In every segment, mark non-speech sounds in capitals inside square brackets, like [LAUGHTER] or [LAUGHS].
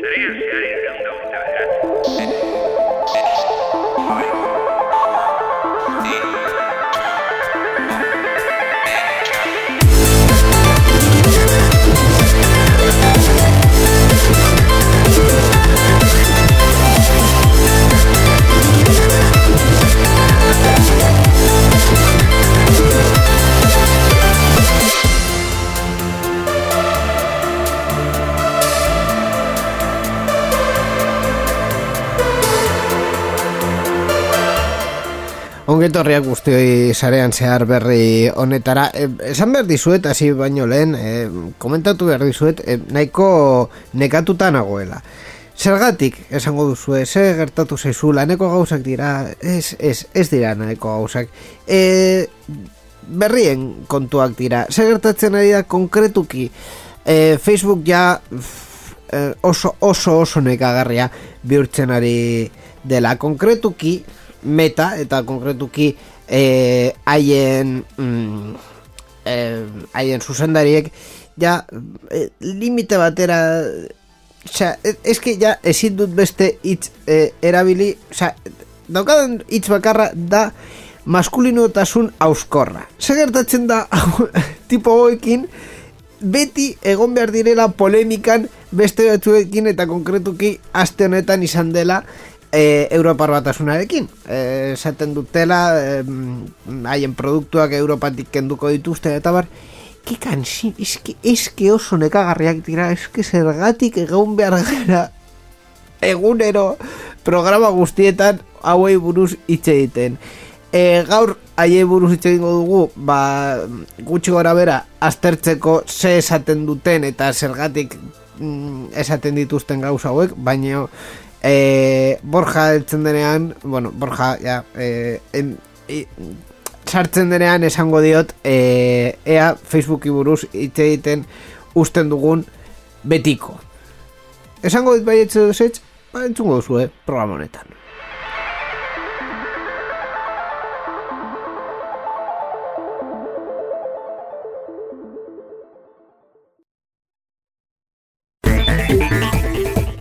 Serían zehar Ongetorriak guztioi sarean zehar berri honetara. E, esan behar dizuet, hasi baino lehen, e, komentatu behar dizuet, e, nahiko nekatuta nagoela. Zergatik, esango duzu, ze gertatu zaizu, laneko gauzak dira, ez, ez, ez dira nahiko gauzak. E, berrien kontuak dira, ze gertatzen ari da konkretuki, e, Facebook ja e, oso oso oso nekagarria bihurtzen ari dela. Konkretuki, meta eta konkretuki eh, haien mm, haien zuzendariek ja eh, limite batera Osea, e- eske ja ezin dut beste hitz eh, erabili, osea, daukadan hitz bakarra da maskulinotasun auskorra. Zer gertatzen da [LAUGHS] tipo hoekin beti egon behar direla polemikan beste batzuekin eta konkretuki aste honetan izan dela e, Europar batasunarekin. E, esaten dutela, e, produktuak Europatik kenduko dituzte eta bar, ke kansi, eske, eske oso nekagarriak dira, eske zergatik egon behar gara egunero programa guztietan hauei buruz hitz egiten. E, gaur haiei buruz hitz egingo dugu, ba, gutxi gora bera, aztertzeko ze esaten duten eta zergatik mm, esaten dituzten gauza hauek, baina e, Borja eltzen denean, bueno, Borja, ja, e, en, e, sartzen denean esango diot, e, ea Facebooki buruz hitz egiten usten dugun betiko. Esango dit baietze duzet, ba, entzungo duzu, eh, programa honetan.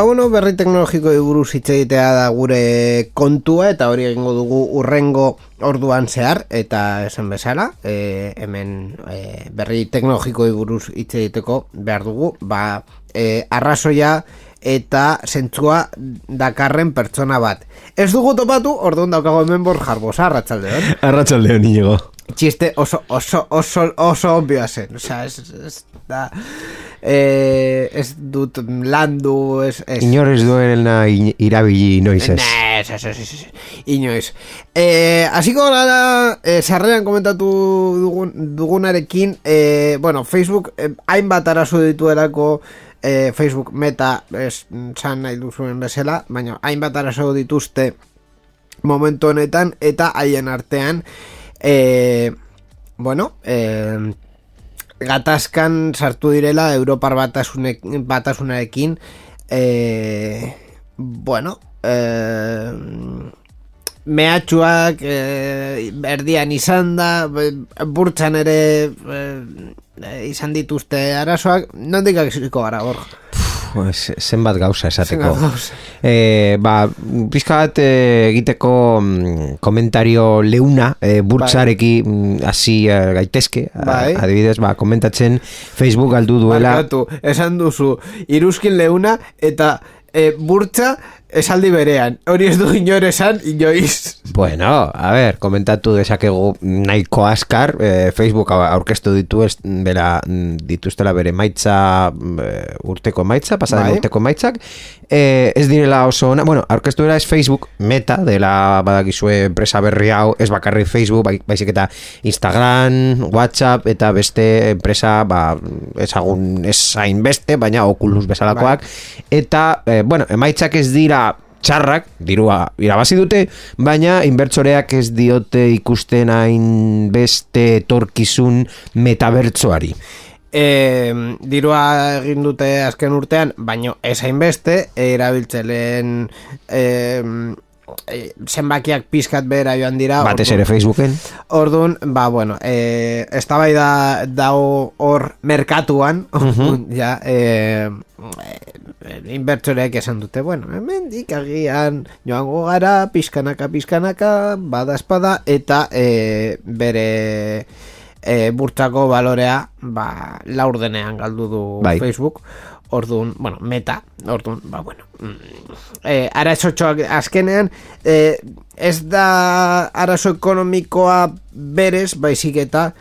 Ba, bueno, berri teknologiko buruz hitz egitea da gure kontua eta hori egingo dugu urrengo orduan zehar eta esan bezala, e, hemen e, berri teknologiko buruz hitz egiteko behar dugu, ba, e, arrazoia eta zentzua dakarren pertsona bat. Ez dugu topatu, orduan daukago hemen bor jarbosa, arratsaldeon. Arratxaldeo niñego. Txiste oso, oso, oso, oso obvioa zen. Osea, ez, ez, da, eh, ez dut landu, ez, ez. Inorez duena irabili noiz ez. Ez, ez, ez, ez, ez. Inoiz. Eh, hasiko gara, eh, sarrean komentatu dugun, dugunarekin, eh, bueno, Facebook eh, hainbat arazo dituelako eh, Facebook meta ez, zan nahi duzuen bezala, baina hainbat arazo dituzte momentu honetan eta haien artean eh, bueno, eh, gatazkan sartu direla Europar batasunarekin. Eh, bueno eh, mehatxuak eh, erdian izan da burtsan ere eh, izan dituzte arazoak. Nondik gara hor zenbat gauza esateko. Zenbat gauza. Eh, ba, pizka bat eh, egiteko mm, komentario leuna eh, burtsareki mm, hasi eh, gaitezke. Bai. Adibidez, ba, komentatzen Facebook galdu duela. Barkatu, esan duzu iruzkin leuna eta e, burtsa esaldi berean. Hori ez du inor esan, inoiz. Bueno, a ver, komentatu desakegu nahiko askar, eh, Facebook au- aurkeztu ditu ez, bera, mm, dituztela bere maitza, eh, urteko maitza, pasaden Bai. urteko maitzak, eh, ez direla oso ona, bueno, aurkeztu dela ez Facebook, meta, dela badakizue enpresa berri hau, ez bakarrik Facebook, bai- baizik eta Instagram, WhatsApp, eta beste enpresa, ba, ezagun ez hainbeste, baina Oculus bezalakoak, eta, eh, bueno, emaitzak ez dira txarrak, dirua irabazi dute, baina inbertsoreak ez diote ikusten hain beste etorkizun metabertsoari. E, dirua egin dute azken urtean, baino ez hainbeste, erabiltzelen e, e, zenbakiak pizkat behera joan dira. Batez ere Facebooken. Orduan, ba, bueno, e, ez da da dago hor merkatuan, [LAUGHS] orduan, ja, e, e, inbertsoreak esan dute, bueno, hemendik agian joango gara, pizkanaka, pizkanaka, bada espada, eta e, bere e, burtsako balorea, ba, laurdenean galdu du Bai. Facebook, Orduan, bueno, meta, orduan, ba, bueno. mm, Eh, arazo txoak azkenean, eh, ez da arazo ekonomikoa berez, baizik eta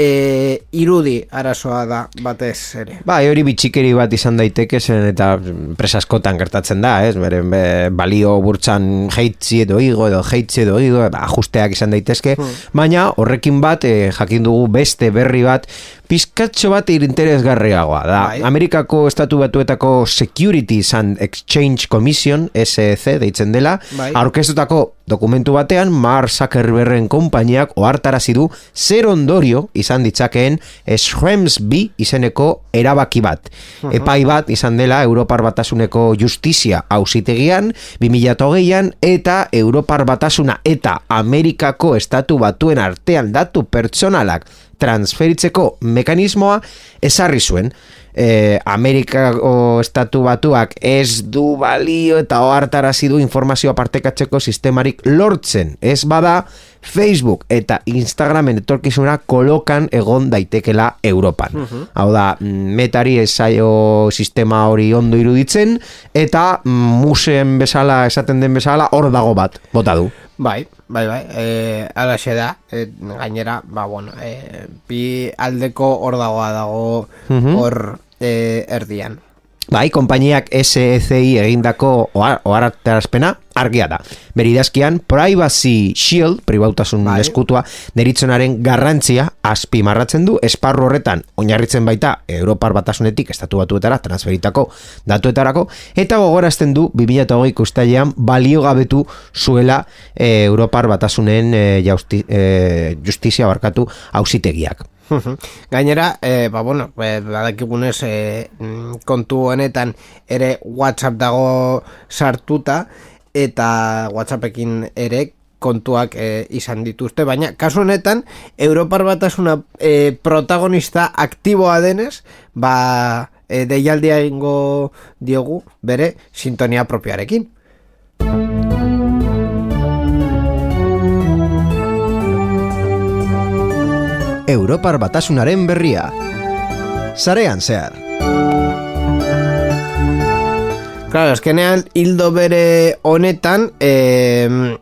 eh, irudi arazoa da batez ere. Bai, hori bitxikeri bat izan daiteke zen eta enpresa askotan gertatzen da, ez? Beren be, balio burtsan jeitzi edo igo edo jeitzi edo igo, ajusteak izan daitezke, baina horrekin bat eh, jakin dugu beste berri bat pizkatxo bat interesgarriagoa da. Bai. Amerikako estatu batuetako Securities and Exchange Commission, SEC deitzen dela, Bai. aurkeztutako dokumentu batean Mark Zuckerbergen konpainiak ohartarazi du zer ondorio izan ditzakeen Schrems B izeneko erabaki bat. Epai bat izan dela Europar Batasuneko justizia auzitegian 2008an eta Europar Batasuna eta Amerikako estatu batuen artean datu pertsonalak transferitzeko mekanismoa ezarri zuen. E, Amerikako estatu batuak ez du balio eta ohartarazi du informazioa partekatzeko sistemarik lortzen. Ez bada Facebook eta Instagramen etorkizuna kolokan egon daitekela Europan. Hau da, mm, metari ez zaio sistema hori ondo iruditzen eta mm, museen bezala, esaten den bezala, hor dago bat, bota du. Bai, bai, bai, e, alaxe da, e, gainera, ba, bueno, e, bi aldeko hor dagoa dago hor e, erdian. Bai, konpainiak SECI egindako ohar- ohartarazpena argia da. Beridazkian, Privacy Shield, pribautasun Bai. eskutua, deritzonaren garrantzia azpimarratzen du, esparru horretan oinarritzen baita Europar batasunetik estatu batuetara transferitako datuetarako, eta gogorazten du 2008 ustailean baliogabetu zuela eh, Europar batasunen eh, jausti, eh, justizia barkatu hausitegiak. Gainera, e, ba, bueno, e, badakigunez e, kontu honetan ere WhatsApp dago sartuta eta WhatsAppekin ere kontuak e, izan dituzte, baina kasu honetan Europar batasuna e, protagonista aktiboa denez, ba e, deialdia egingo diogu bere sintonia propioarekin. Europar batasunaren berria. Zarean zehar. Claro, azkenean hildo bere honetan e,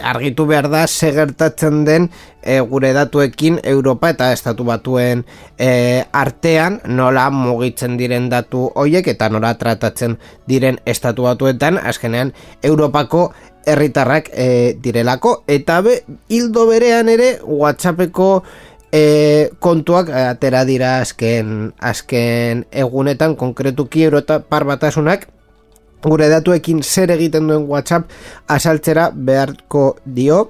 argitu behar da ze den e, gure datuekin Europa eta estatu batuen e, artean nola mugitzen diren datu hoiek eta nola tratatzen diren estatu batuetan azkenean Europako herritarrak e, direlako. Eta be, hildo berean ere WhatsAppeko e, kontuak eh, atera dira azken, azken egunetan konkretuki Europar batasunak. Gure datuekin zer egiten duen WhatsApp asaltzera beharko dio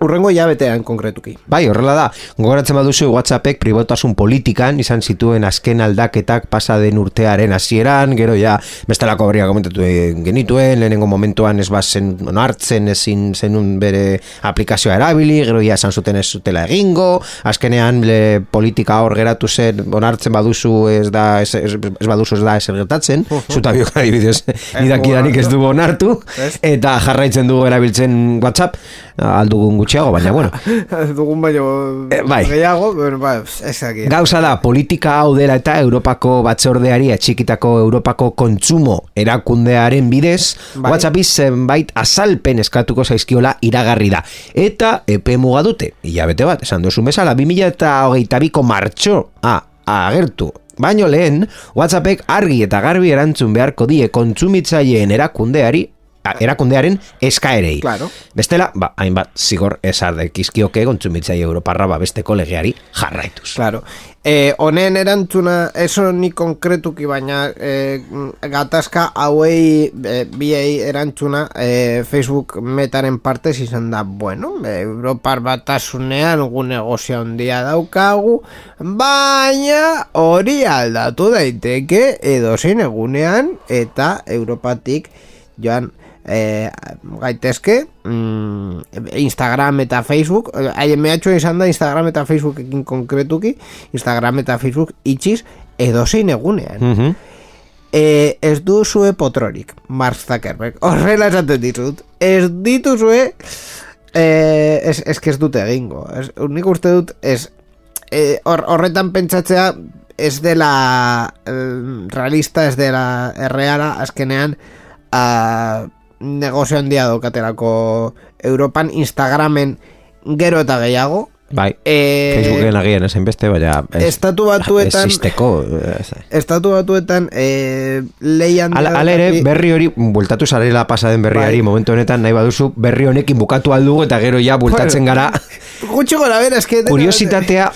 urrengo jabetean konkretuki. Bai, horrela da. Gogoratzen baduzu WhatsAppek pribotasun politikan izan zituen azken aldaketak pasa den urtearen hasieran, gero ja bestelako berria komentatu genituen, lehenengo momentuan ez bazen onartzen ezin zenun bere aplikazioa erabili, gero ja esan zuten ez zutela egingo, azkenean le, politika hor geratu zen onartzen baduzu ez da ez, ez, ez baduzu ez da ez gertatzen, zuta biok adibidez, nidakidanik [LAUGHS] ez dugu onartu, eta jarraitzen dugu erabiltzen WhatsApp, aldugun gutxiago, baina bueno. [LAUGHS] Ez dugun baino Eh, bai. gehiago, bueno, ba, ezakit. Gauza da, politika hau dela eta Europako batzordeari atxikitako Europako kontsumo erakundearen bidez, Bai. WhatsAppi zenbait azalpen eskatuko zaizkiola iragarri da. Eta epe muga dute, hilabete bat, esan duzu bezala, 2000 eta hogeita biko martxo, ah, agertu. Baino lehen, WhatsAppek argi eta garbi erantzun beharko die kontsumitzaileen erakundeari, a, erakundearen eskaerei. Claro. Bestela, ba, hainbat zigor esardekizkioke kontsumitzaile Europarra ba beste kolegeari jarraituz. Claro. Eh, honen erantzuna, eso ni konkretuki, baina eh, gatazka hauei eh, biei erantzuna eh, Facebook metaren partez izan da, bueno, Europar batasunean gu negozio handia daukagu, baina hori aldatu daiteke edozein egunean eta Europatik joan eh, gaitezke mm, Instagram eta Facebook. Eh, haien mehatxo izan da Instagram eta Facebookekin konkretuki. Instagram eta Facebook itxiz edozein egunean. Mhm. e, ez duzue potrorik Mark Zuckerberg. Horrela esaten ditut ez dituzue e, ez, ez que ez dute egingo. Ez, nik uste dut ez e, hor, horretan pentsatzea ez dela eh, realista ez dela erreala azkenean a, negozio handia daukaterako Europan Instagramen gero eta gehiago Bai, e, Facebooken agian ezen beste, baina ez, Estatu batuetan- ez izteko, ez, Estatu batuetan e, leian Ala, ala ere, berri hori, bueltatu zarela pasaden berriari, Bai. momentu honetan nahi baduzu, berri honekin bukatu aldugu eta gero ja bueltatzen gara. [LAUGHS] Gutxi gora bera, eske Kuriositatea,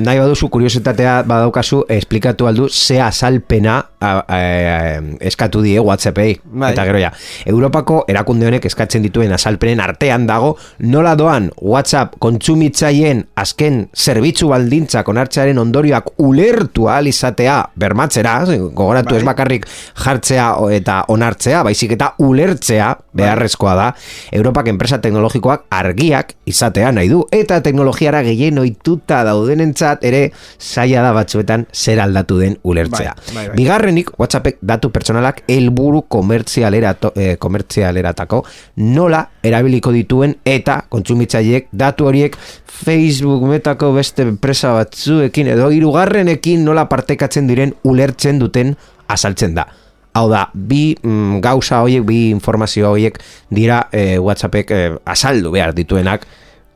nahi baduzu kuriositatea badaukazu, esplikatu aldu ze azalpena a, a, a, eskatu die WhatsAppei. Bai. Eta gero ja, Europako erakunde honek eskatzen dituen azalpenen artean dago, nola doan WhatsApp kontsumitzaileen azken zerbitzu baldintzak onartzearen ondorioak ulertu ahal izatea bermatzera, ze, gogoratu Bai. ez bakarrik jartzea eta onartzea, baizik eta ulertzea beharrezkoa da, Europak enpresa teknologikoak argiak izatea nahi du, eta teknologiara gehien ohituta daudenentzat ere zaila da batzuetan zer aldatu den ulertzea. Bai, bai, bai. Bigarrenik, WhatsAppek datu pertsonalak helburu komertzialerato, eh, komertzialeratako nola erabiliko dituen eta kontsumitzaileek datu horiek Facebook metako beste enpresa batzuekin edo hirugarrenekin nola partekatzen diren ulertzen duten azaltzen da. Hau da, bi mm, gauza horiek, bi informazio horiek dira eh, WhatsAppek eh, azaldu behar dituenak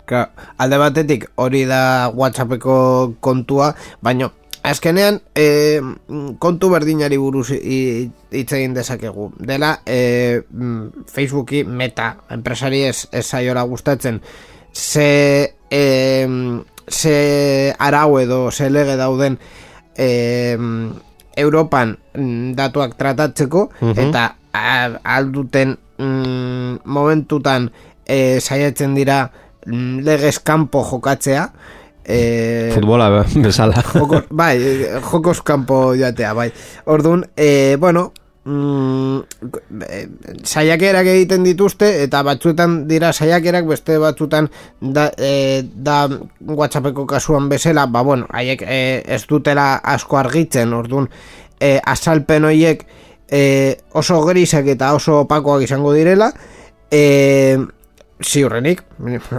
Claro, alde batetik hori da WhatsAppeko kontua, baina azkenean e, kontu berdinari buruz hitz egin dezakegu. Dela e, Facebooki meta enpresari ez, ez zaiola gustatzen ze, e, ze arau edo ze lege dauden e, Europan mm, datuak tratatzeko eta a- alduten mm, momentutan e, saiatzen dira legez kanpo jokatzea e, futbola [LAUGHS] bezala. joko, bai, eh, jokos kanpo joatea, bai. Orduan, e, bueno, mm, eh, saiakerak egiten dituzte eta batzuetan dira saiakerak beste batzuetan da, e, da WhatsAppeko kasuan bezala, ba bueno, haiek e, ez dutela asko argitzen, orduan e, azalpen horiek e, oso grisak eta oso opakoak izango direla, e, ziurrenik,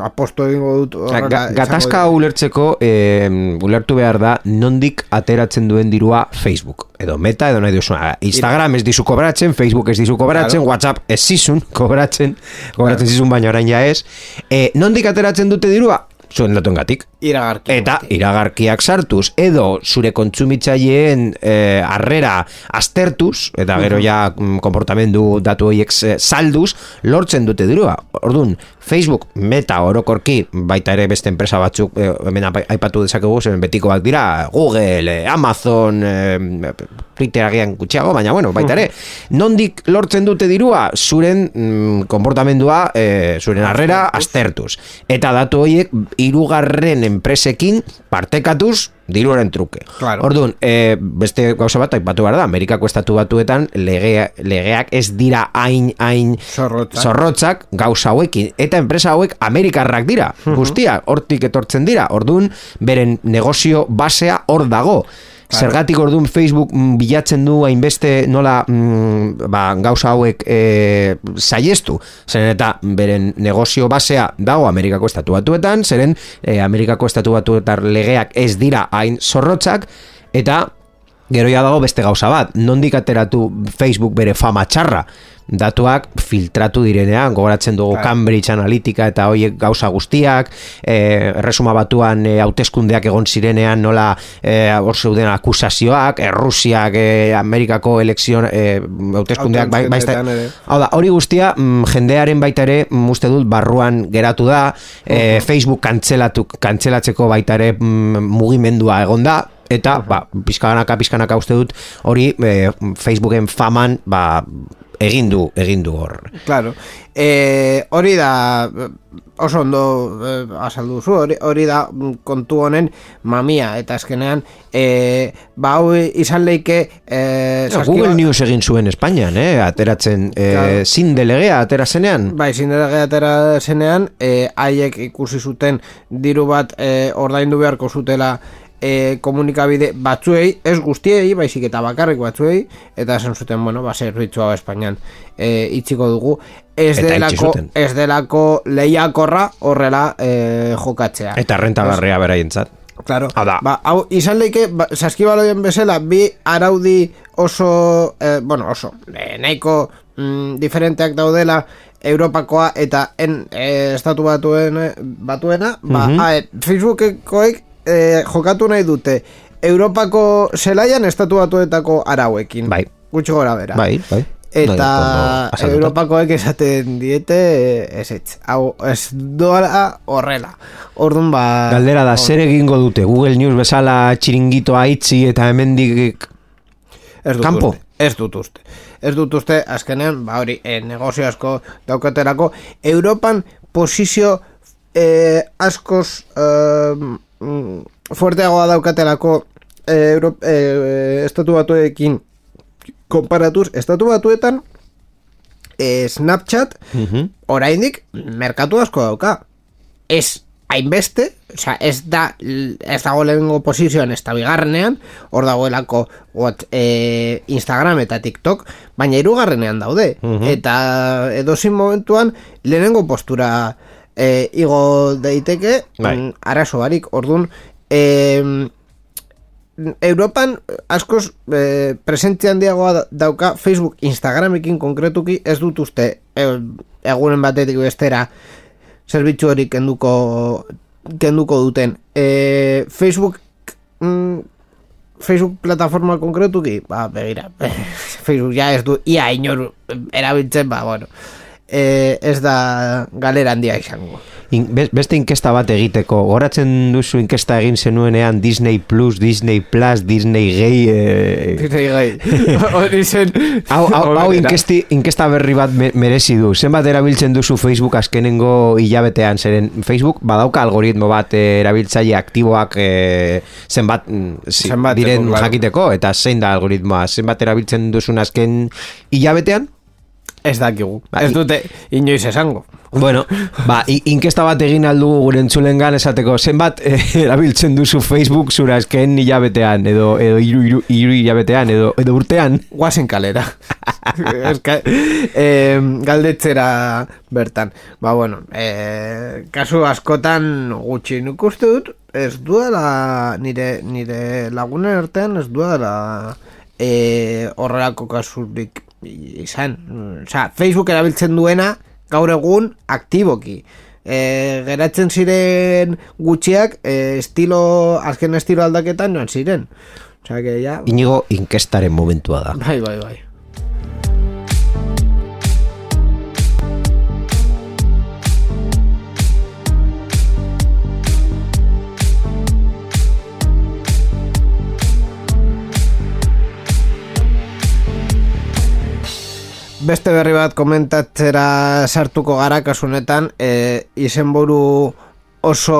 aposto egingo dut izango gatazka ulertzeko eh, ulertu behar da nondik ateratzen duen dirua Facebook. Edo meta edo nahi duzu Instagram ez dizu kobratzen, Facebook ez dizu kobratzen Claro. Whatsapp ez zizun kobratzen kobratzen zizun baina orain ja ez. Eh, nondik ateratzen dute dirua? Zuen datuengatik iragarki Eta guzti. iragarkiak sartuz edo zure kontsumitzaileen eh, arrera aztertuz eta gero ja mm, konportamendu datu horiek eh, salduz lortzen dute dirua. Ordun Facebook meta orokorki baita ere beste enpresa batzuk eh, hemen aipatu dezakegu zen betikoak dira Google, Amazon, eh, Twitter agian gutxiago, baina bueno, baita ere nondik lortzen dute dirua zuren mm, konportamendua eh, zuren arrera aztertuz. Eta datu horiek hirugarren enpresekin partekatuz diruaren truke. Claro. Orduan, e, beste gauza bat aipatu behar da, Amerikako estatu batuetan legea, legeak ez dira hain hain Zorrotzak. zorrotzak gauza hauekin. Eta enpresa hauek Amerikarrak dira, guztia, hortik etortzen dira. Orduan, beren negozio basea hor dago. Zergatik orduan Facebook mm, bilatzen du hainbeste nola mm, ba, gauza hauek e, saiestu. Zeren eta beren negozio basea dago Amerikako estatu batuetan, zeren e, Amerikako estatu batuetan legeak ez dira hain zorrotzak, eta geroia dago beste gauza bat. Nondik ateratu Facebook bere fama txarra? Datuak filtratu direnean, gogoratzen dugu Claro. Cambridge Analytica eta hoiek gauza guztiak, eh, erresuma batuan eh, hauteskundeak egon zirenean nola eh, hor zeuden akusazioak, Errusiak eh, Amerikako elekzio eh, hauteskundeak bai, bai, ere. Hau da, hori guztia mm, jendearen baita ere mm, uste dut barruan geratu da, eh, Facebook kantzelatu, kantzelatzeko baita ere mm, mugimendua egon da, eta ba, pizkanaka pizkanaka uste dut hori eh, Facebooken faman ba, egin du egin du hor. Claro. E, hori da eh, oso ondo eh, azaldu zu, hori, hori da mm, kontu honen mamia eta azkenean e, ba hau izan leike e, Ja, Google News egin zuen Espainian, eh? ateratzen eh, Claro. zin delegea atera zenean. Bai, zinderage atera zenean, e, haiek ikusi zuten diru bat e, ordaindu beharko zutela e, komunikabide batzuei, ez guztiei, baizik eta bakarrik batzuei, eta esan zuten, bueno, ba, zerbitzu hau Espainian e, itxiko dugu. Ez Eta delako, ez delako lehiakorra horrela e, jokatzea. Eta rentagarria beraientzat. Claro. Hau da. Ba, hau, izan leike, ba, saskibaloien bezala, bi araudi oso, eh, bueno, oso, eh, nahiko mm, diferenteak daudela Europakoa eta en eh, estatu batuen, batuena, ba, Mhm. a, Facebookekoek eh, jokatu nahi dute Europako zelaian estatu batuetako arauekin. Bai. Gutxi gora bera. Bai, bai. Eta azalduta. Europakoek esaten diete eh, ez ez. Hau ez doala horrela. Orduan ba Galdera da, zer egingo dute? Google News bezala txiringitoa itzi eta hemendik Ez dut Kanpo. uste. Ez dut uste. Ez dut uste, azkenean, ba hori, e, negozio asko daukaterako, Europan posizio e, askoz e, mm, fuerteagoa daukatelako e, Euro, e, estatu batuekin konparatuz, estatu batuetan e, Snapchat Mhm. oraindik merkatu asko dauka. Ez hainbeste, osea, ez da ez dago lehenengo posizioan ez da bigarrenean, hor dagoelako what, e, Instagram eta TikTok, baina hirugarrenean daude. Eta edozin momentuan lehenengo postura e, igo daiteke Bai. mm, arazo barik, orduan e, Europan askoz e, presentzia handiagoa da- dauka Facebook, Instagramekin konkretuki ez dut uste e, egunen batetik bestera zerbitzu hori kenduko kenduko duten e, Facebook mm, Facebook plataforma konkretuki ba, begira [LAUGHS] Facebook ja ez du ia inor erabiltzen ba, bueno e, ez da galera handia izango. In, be- beste inkesta bat egiteko, goratzen duzu inkesta egin zenuenean Disney Plus, Disney Plus, Disney Gay... Eh, Disney gai [LAUGHS] hori zen. Hau, hau, hau inkesti, inkesta berri bat me- merezi du. Zenbat erabiltzen duzu Facebook azkenengo hilabetean, zeren Facebook badauka algoritmo bat eh, erabiltzaile aktiboak eh, zenbat, mm, Zenbateko, diren jakiteko, eta zein da algoritmoa, zenbat erabiltzen duzun azken hilabetean? Ez dakigu Bai. ez dute inoiz esango Bueno, ba, inkesta bat egin aldugu gure entzulengan esateko, zenbat [LAUGHS] eh, erabiltzen duzu Facebook zura azken hilabetean, edo, edo iru, iru, iru hilabetean, edo, edo urtean. guazen kalera [LAUGHS] Eska, eh, galdetzera bertan ba bueno eh, kasu askotan gutxi nik uste dut ez duela nire, nire lagunen artean ez duela eh, horrelako kasurik izan Osea, Facebook erabiltzen duena gaur egun aktiboki e, geratzen ziren gutxiak e, estilo, azken estilo aldaketan joan ziren Osea, que ya... Inigo inkestaren momentua da. Bai, bai, bai. Beste berri bat komentatzera sartuko gara kasunetan, e, izenburu oso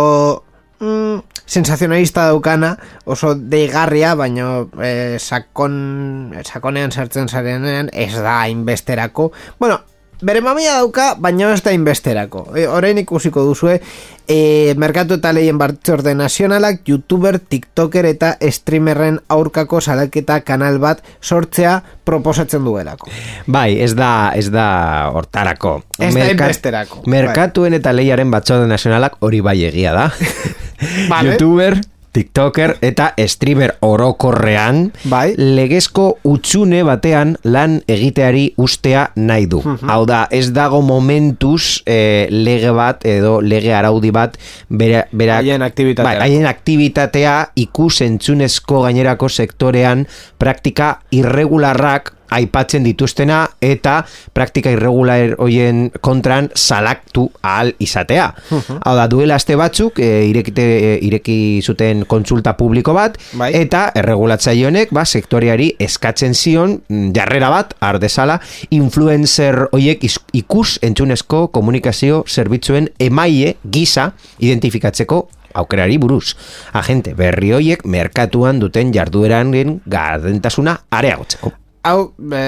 mm, sensazionalista daukana, oso deigarria, baino e, sakon, sakonean sartzen zarenean ez da hainbesterako. Bueno, bere mamia dauka, baina ez da inbesterako. E, orain ikusiko duzue, e, Merkatu eta Leien Bartzorde Nazionalak, YouTuber, TikToker eta streamerren aurkako salaketa kanal bat sortzea proposatzen duelako. Bai, ez da, ez da hortarako. Ez da inbesterako. Merkatuen eta lehiaren batzorde nazionalak hori bai egia da. [LAUGHS] Vale. YouTuber, TikToker eta streamer orokorrean Bai. legezko utxune batean lan egiteari ustea nahi du. Mhm. Hau da, ez dago momentuz eh, lege bat edo lege araudi bat bera, berak, Haien aktibitatea. Bai, haien aktibitatea ikus entzunezko gainerako sektorean praktika irregularrak aipatzen dituztena eta praktika irregular hoien kontran salaktu ahal izatea. Hau da, duela aste batzuk e, irekite, e, ireki zuten kontsulta publiko bat Bai. eta erregulatzaile honek ba, sektoriari eskatzen zion mm, jarrera bat ardezala influencer hoiek ikus entzunezko komunikazio zerbitzuen emaile gisa identifikatzeko aukerari buruz. Agente berri hoiek merkatuan duten jardueraren gardentasuna areagotzeko. Hau, e,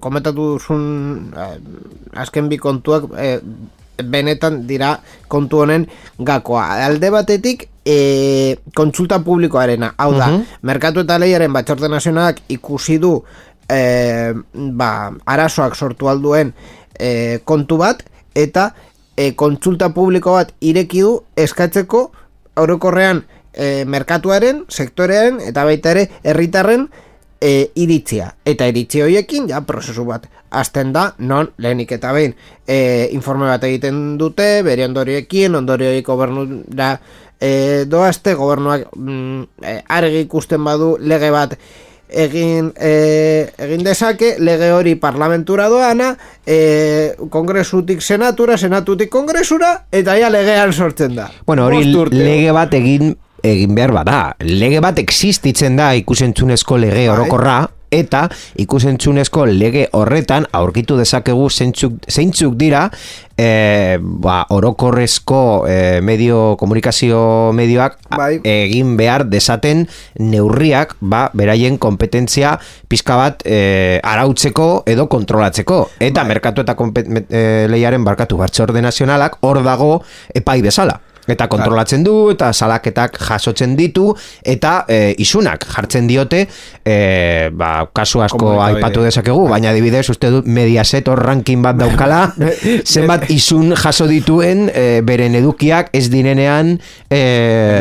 komentatu duzun eh, azken bi kontuak e, benetan dira kontu honen gakoa. Alde batetik, e, kontsulta publikoarena. Hau da, Merkatu eta Lehiaren Batzorde Nazionalak ikusi du e, ba, arazoak sortu alduen e, kontu bat, eta e, kontsulta publiko bat ireki du eskatzeko orokorrean e, merkatuaren, sektorearen eta baita ere herritarren e, iritzia. Eta iritzi horiekin, ja, prozesu bat hasten da, non, lehenik eta behin, e, informe bat egiten dute, bere ondorioekin, ondorioik gobernura e, doazte, gobernuak mm, e, argi ikusten badu lege bat egin, e, egin dezake, lege hori parlamentura doana, e, kongresutik senatura, senatutik kongresura, eta ja legean sortzen da. Bueno, hori lege bat egin egin behar bada. Lege bat existitzen da ikusentzunezko lege Bai. orokorra eta ikusentzunezko lege horretan aurkitu dezakegu zeintzuk, zeintzuk dira e, ba, orokorrezko e, medio komunikazio medioak Bai. egin behar desaten neurriak ba, beraien kompetentzia pizka bat e, arautzeko edo kontrolatzeko. Eta merkatu eta kompet- e, lehiaren barkatu batzorde nazionalak hor dago epai bezala. Eta kontrolatzen du, eta salaketak jasotzen ditu, eta e, isunak jartzen diote, e, ba, kasu asko aipatu dezakegu, baina adibidez uste dut Mediaset hor ranking bat daukala, [LAUGHS] zenbat isun jaso dituen e, beren edukiak ez direnean e,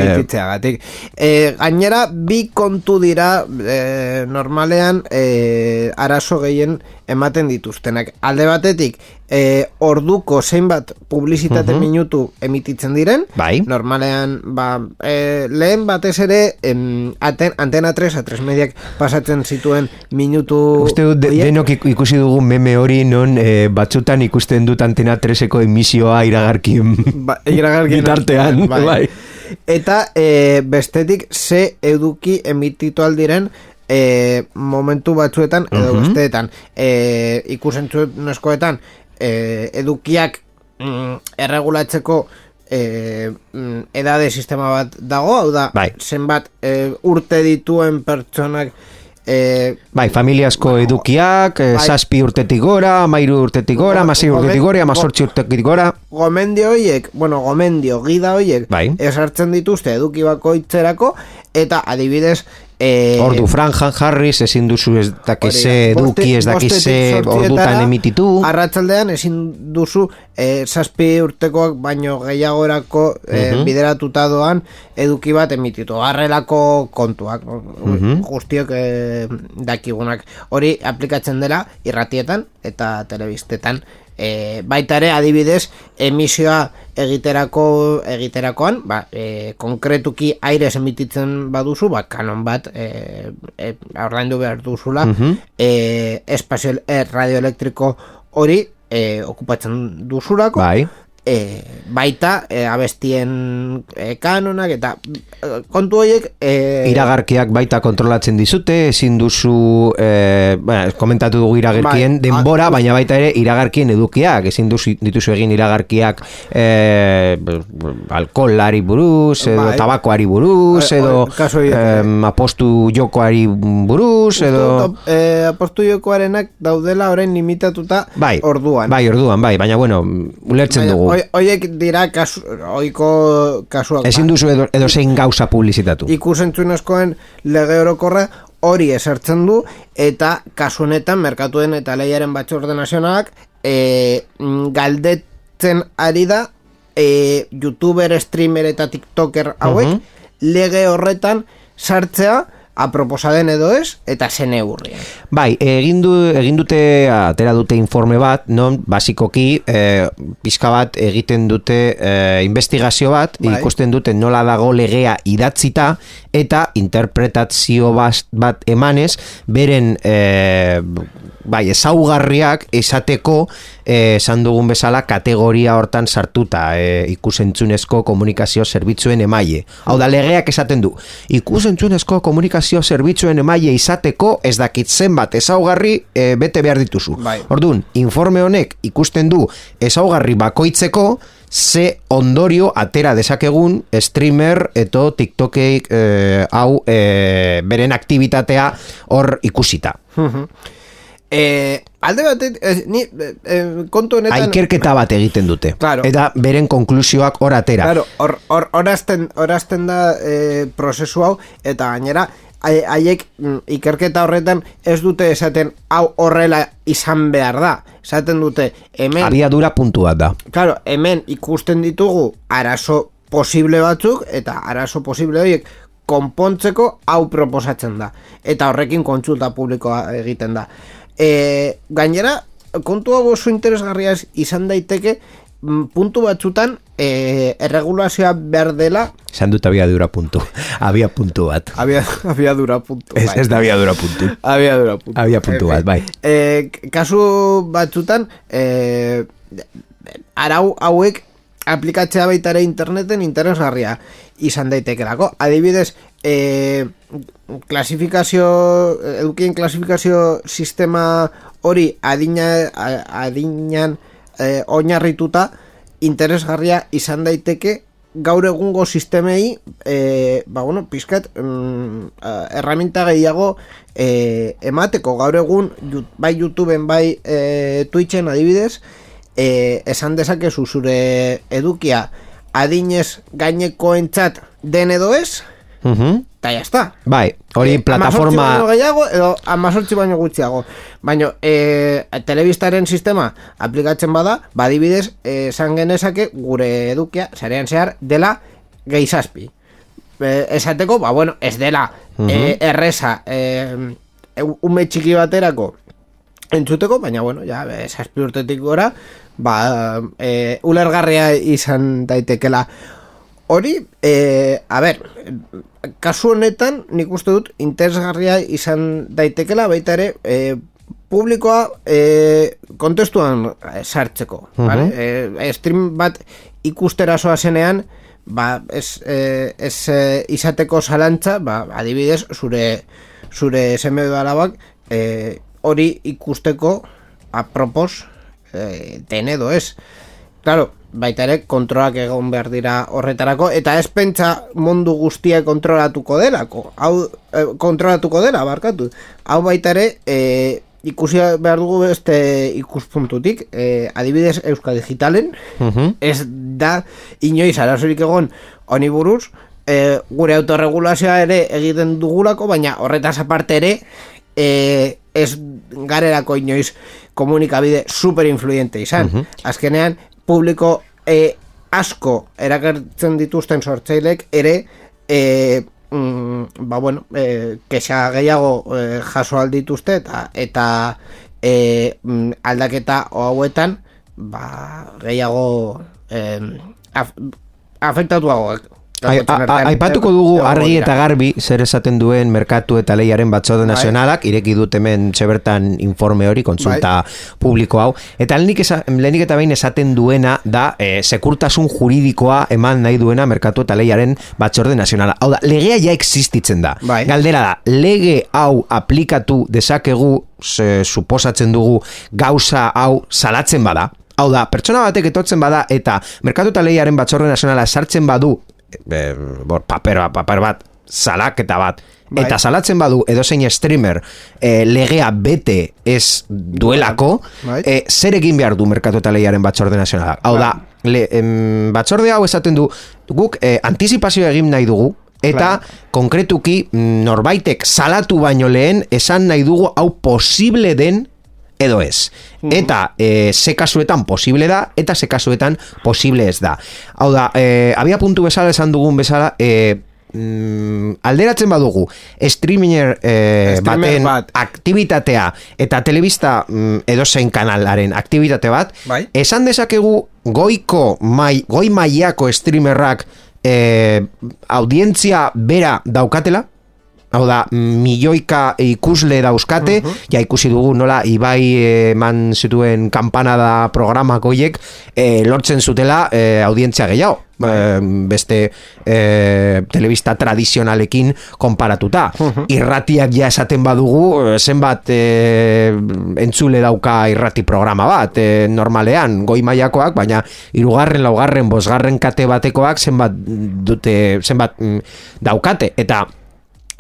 Bititzeagatik. E, gainera, bi kontu dira e, normalean e, arazo gehien ematen dituztenak. Alde batetik, e, orduko zeinbat publizitate minutu emititzen diren, Bai. normalean, ba, e, lehen batez ere, em, aten, antena 3, a 3 mediak pasatzen zituen minutu... Uste dut, de, denok ik- ikusi dugu meme hori non e, batzutan ikusten dut antena 3eko emisioa iragarkin ba, iragarkien [LAUGHS] bitartean. artean, Bai. Eta e, bestetik ze eduki emititu aldiren e, momentu batzuetan edo Mhm. besteetan e, ikusentzunezkoetan e, edukiak mm, erregulatzeko e, edade sistema bat dago, hau da Bai. zenbat e, urte dituen pertsonak e, Bai, familiasko edukiak, e, Bai. zazpi urtetik gora, amairu urtetik gora, Go- amasei urtetik gora, amazortzi urtetik gora. gomendio hoiek, bueno, gomendio, gida hoiek Bai. esartzen dituzte eduki bakoitzerako eta adibidez e, Ordu franjan jarriz, ezin duzu ez dakize eduki, ez dakize ordutan emititu. Arratsaldean ezin duzu e, zazpi urtekoak baino gehiagorako e, Mhm. bideratuta doan eduki bat emititu. Garrelako kontuak, Mhm. guztiok e, dakigunak. Hori aplikatzen dela irratietan eta telebistetan. E, baita ere adibidez emisioa egiterako egiterakoan ba, e, konkretuki aires emititzen baduzu ba, kanon bat e, e, ordaindu behar duzula Mhm. e, espazio e, radioelektriko hori e, okupatzen duzulako Bai. E, baita e, abestien e, kanonak eta e, kontu horiek e, Iragarkiak baita kontrolatzen dizute, ezin duzu, e, bueno, komentatu dugu iragarkien Bai, denbora, baina baita ere iragarkien edukiak, ezin duzu, dituzu egin iragarkiak e, alkoholari buruz, edo Bai. tabakoari buruz, Bai, edo em, apostu jokoari buruz, edo... e, apostu jokoarenak daudela orain limitatuta Bai, orduan Bai, orduan, bai, baina bueno, ulertzen dugu. Hoiek dira kasu, oiko kasuak Ezin duzu edo, edo zein gauza publizitatu. ikusentzunezkoen lege orokorra hori esertzen du eta kasu honetan merkatuen eta lehiaren batzorde nazionalak e, galdetzen ari da e, youtuber, streamer eta tiktoker hauek Mhm. lege horretan sartzea aproposaden edo ez eta zene hurrian. Bai, egin, du, egin dute, atera dute informe bat, non, basikoki, e, pizka bat egiten dute e, investigazio bat, Bai. ikusten dute nola dago legea idatzita, eta interpretazio bat, bat emanez, beren, e, bai, ezaugarriak esateko, e, esan dugun bezala, kategoria hortan sartuta, e, ikusentzunezko komunikazio zerbitzuen emaile. Hau da, legeak esaten du, ikusentzunezko komunikazio zerbitzuen emaile izateko ez dakit zenbat ezaugarri e, bete behar dituzu. Bai. Orduan, informe honek ikusten du ezaugarri bakoitzeko ze ondorio atera dezakegun streamer eto TikTokek e, hau e, beren aktivitatea hor ikusita. E, alde batet, ez, ni, e, e, kontu honetan... Aikerketa bat egiten dute. Claro. Eta beren konklusioak hor atera. Claro, hor, hor, horazten, horazten da e, prozesu hau, eta gainera, hai- haiek mm, ikerketa horretan ez dute esaten hau horrela izan behar da. Esaten dute, hemen, Abiadura puntu bat da. claro, hemen ikusten ditugu arazo posible batzuk, eta arazo posible horiek konpontzeko hau proposatzen da. Eta horrekin kontsulta publikoa egiten da. E, gainera, kontu hau oso interesgarria izan daiteke, mm, puntu batzutan e, erregulazioa behar dela Esan dut abiadura puntu. [LAUGHS] Abia puntu bat. abia, abiadura puntu Ez, ez da abiadura puntu. abiadura puntu Abia puntu bat, bai. e, kasu batzutan e, arau hauek aplikatzea baita ere interneten interesgarria izan daitekelako. Adibidez, e, klasifikazio, edukien klasifikazio sistema hori adina, adinan e, oinarrituta interesgarria izan daiteke gaur egungo sistemei e, ba bueno, pizkat mm, erraminta gehiago e, emateko. Gaur egun bai YouTubeen bai e, Twitchen adibidez e, esan dezakezu zure edukia adinez gainekoentzat den edo ez Mhm. eta ya está Bai, hori Eh, plataforma... amazortzi baino gehiago edo amazortzi baino gutxiago baino e, telebistaren sistema aplikatzen bada badibidez esan genezake gure edukia zarean zehar dela gehi zazpi e, esateko ba bueno ez dela e, erresa e, ume txiki baterako entzuteko, baina bueno, ja, e, zazpi urtetik gora, ba, e, ulergarria izan daitekela. Hori, e, a ber, kasu honetan nik uste dut interesgarria izan daitekela baita ere e, publikoa e, kontestuan sartzeko. vale? E, stream bat ikustera zenean, ba, ez, e, ez e, izateko zalantza, ba, adibidez, zure zure seme alabak e, hori ikusteko apropos e, den edo ez. Claro, baita ere kontrolak egon behar dira horretarako eta ez pentsa mundu guztia kontrolatuko delako. Hau e, kontrolatuko dela, barkatu. Hau baita ere e, ikusi behar dugu beste ikuspuntutik, e, adibidez Euskal Digitalen, Mhm. ez da inoiz arazorik egon honi buruz, e, gure autorregulazioa ere egiten dugulako, baina horretaz aparte ere e, ez garerako inoiz komunikabide super influyente izan. Azkenean, publiko e, asko erakartzen dituzten sortzailek ere e, mm, ba bueno, e, kexa gehiago e, jaso aldituzte eta eta e, aldaketa hauetan ba, gehiago e, af, afektatuagoak Aipatuko dugu argi eta garbi zer esaten duen merkatu eta leiaren batzorde nazionalak ireki dut hemen txebertan informe hori kontsulta publiko hau. Eta lehenik, esa, lehenik eta behin esaten duena da e, sekurtasun juridikoa eman nahi duena merkatu eta leiaren batzorde nazionala. Hau da, legea ja existitzen da. Bai. galdera da, lege hau aplikatu dezakegu se, suposatzen dugu gauza hau salatzen bada. Hau da, pertsona batek etortzen bada eta merkatu eta lehiaren batzorde nazionala sartzen badu e, bor, paper, paper bat, salaketa bat, Bai. eta salatzen badu edozein streamer e, legea bete ez duelako, Bai. e, zer egin behar du merkatu eta lehiaren batzorde nazionala. Hau da, le, em, batzorde hau esaten du, guk e, antizipazio egin nahi dugu, eta konkretuki mm, norbaitek salatu baino lehen esan nahi dugu hau posible den edo ez. Eta e, ze kasuetan posible da, eta ze kasuetan posible ez da. Hau da, e, abia puntu bezala esan dugun bezala, e, mm, alderatzen badugu streamer e, Streamer baten bat. aktibitatea eta telebista mm, edozein kanalaren aktibitate bat, Bai. esan dezakegu goiko mai, goi mailako streamerrak e, audientzia bera daukatela, Hau da, milioika ikusle dauzkate, ja ikusi dugu nola Ibai eman zituen kanpanada programak hoiek eh, lortzen zutela eh, audientzia gehiago. Eh, beste eh, telebista tradizionalekin konparatuta. Irratiak ja esaten badugu, eh, zenbat eh, entzule dauka irrati programa bat, eh, normalean, goi mailakoak, baina irugarren, laugarren, bosgarren kate batekoak zenbat dute, zenbat mm, daukate. Eta